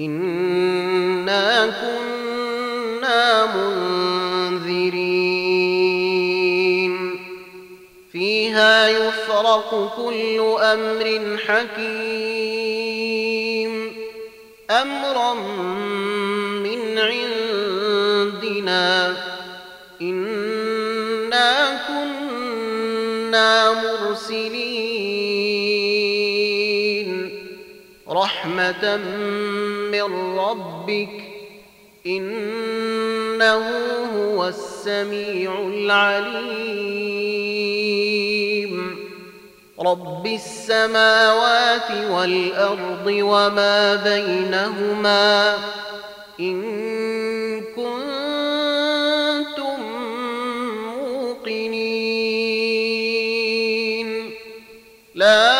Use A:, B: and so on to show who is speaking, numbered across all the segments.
A: إنا كنا منذرين فيها يفرق كل أمر حكيم أمرا من عندنا إنا كنا مرسلين رحمة من ربك إنه هو السميع العليم. رب السماوات والأرض وما بينهما إن كنتم موقنين. لا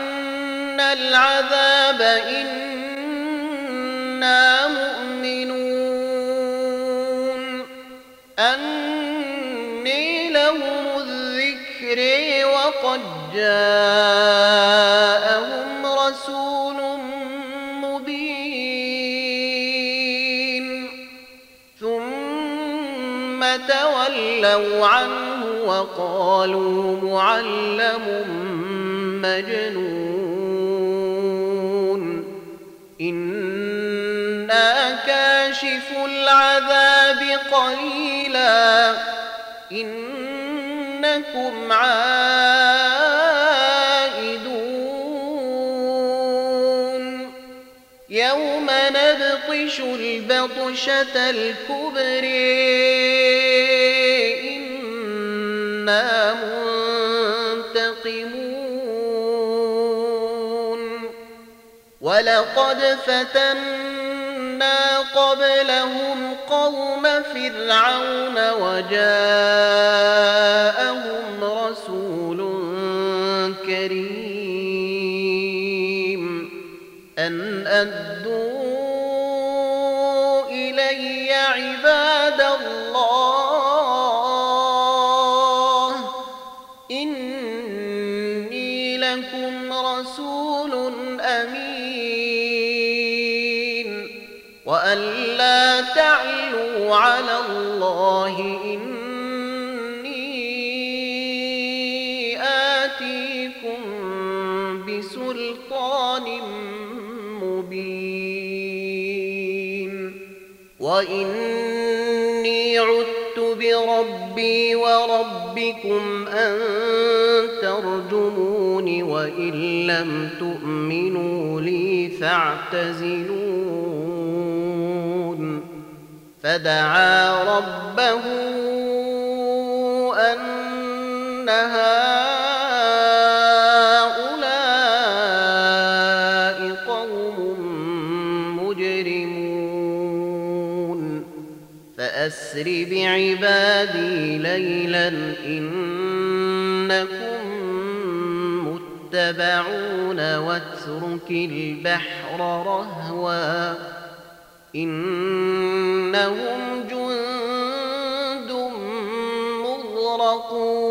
A: العذاب إنا مؤمنون. أني لهم الذكر وقد جاءهم رسول مبين. ثم تولوا عنه وقالوا معلم مجنون. إنا كاشف العذاب قليلا إنكم عائدون يوم نبطش البطشة الكبر ولقد فتنا قبلهم قوم فرعون وجاءهم رسول كريم. أن أدوا إلي عباد الله وأن لا تعلوا على الله إني آتيكم بسلطان مبين وإني عدت بربي وربكم أن ترجمون وإن لم تؤمنوا لي فاعتزلون فدعا ربه أن هؤلاء قوم مجرمون. فأسر بعبادي ليلا إنكم متبعون واترك البحر رهوا. إنهم جند مغرقون.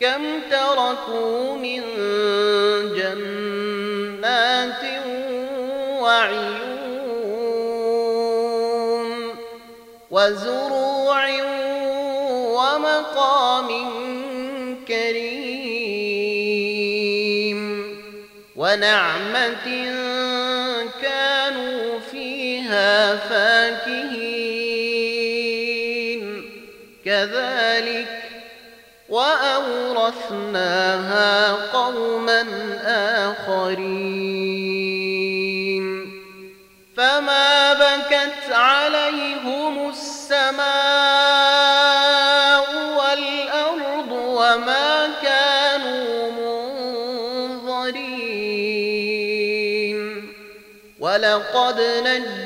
A: كم تركوا من جنات وعيون وزروع ومقام كريم ونعمة فاكهين. كذلك وأورثناها قوما آخرين. فما بكت عليهم السماء والأرض وما كانوا منظرين. ولقد نجينا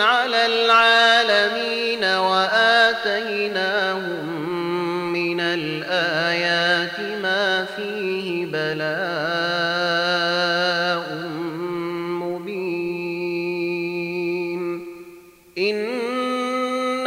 A: على العالمين وآتيناهم من الآيات ما فيه بلاء مبين. إن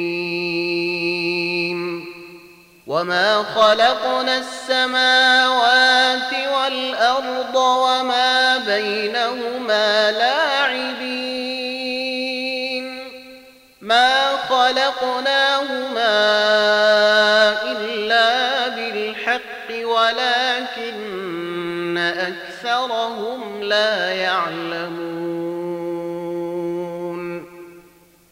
A: وما خلقنا السماوات والأرض وما بينهما لاعبين ما خلقناهما إلا بالحق ولكن أكثرهم لا يعلمون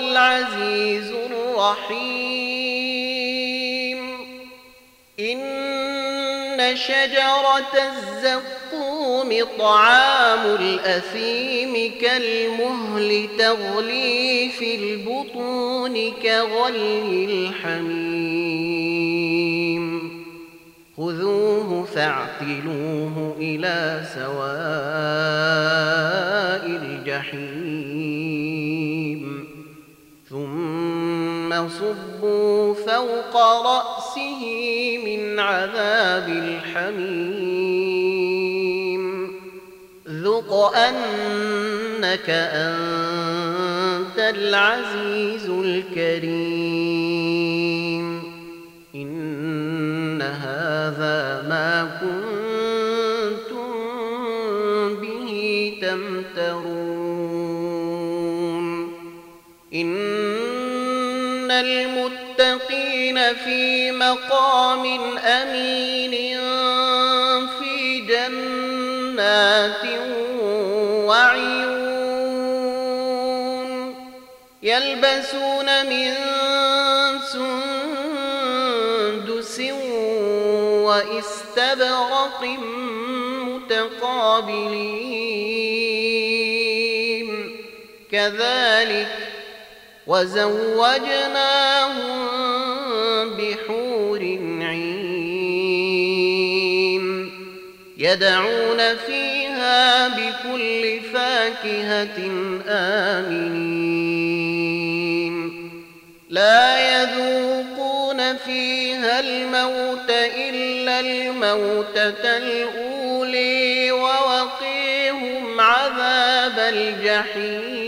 A: العزيز الرحيم. إن شجرة الزقوم طعام الأثيم كالمهل تغلي في البطون كغلي الحميم. خذوه فاعتلوه إلى سواء الجحيم. ثم صبوا فوق رأسه من عذاب الحميم ذق أنك أنت العزيز الكريم إن هذا ما كنتم به تمترون إن المتقين في مقام أمين في جنات وعيون يلبسون من سندس واستبرق متقابلين. كذلك وزوجناهم بحور عين يدعون فيها بكل فاكهة آمنين. لا يذوقون فيها الموت إلا الموتة الأولي ووقيهم عذاب الجحيم.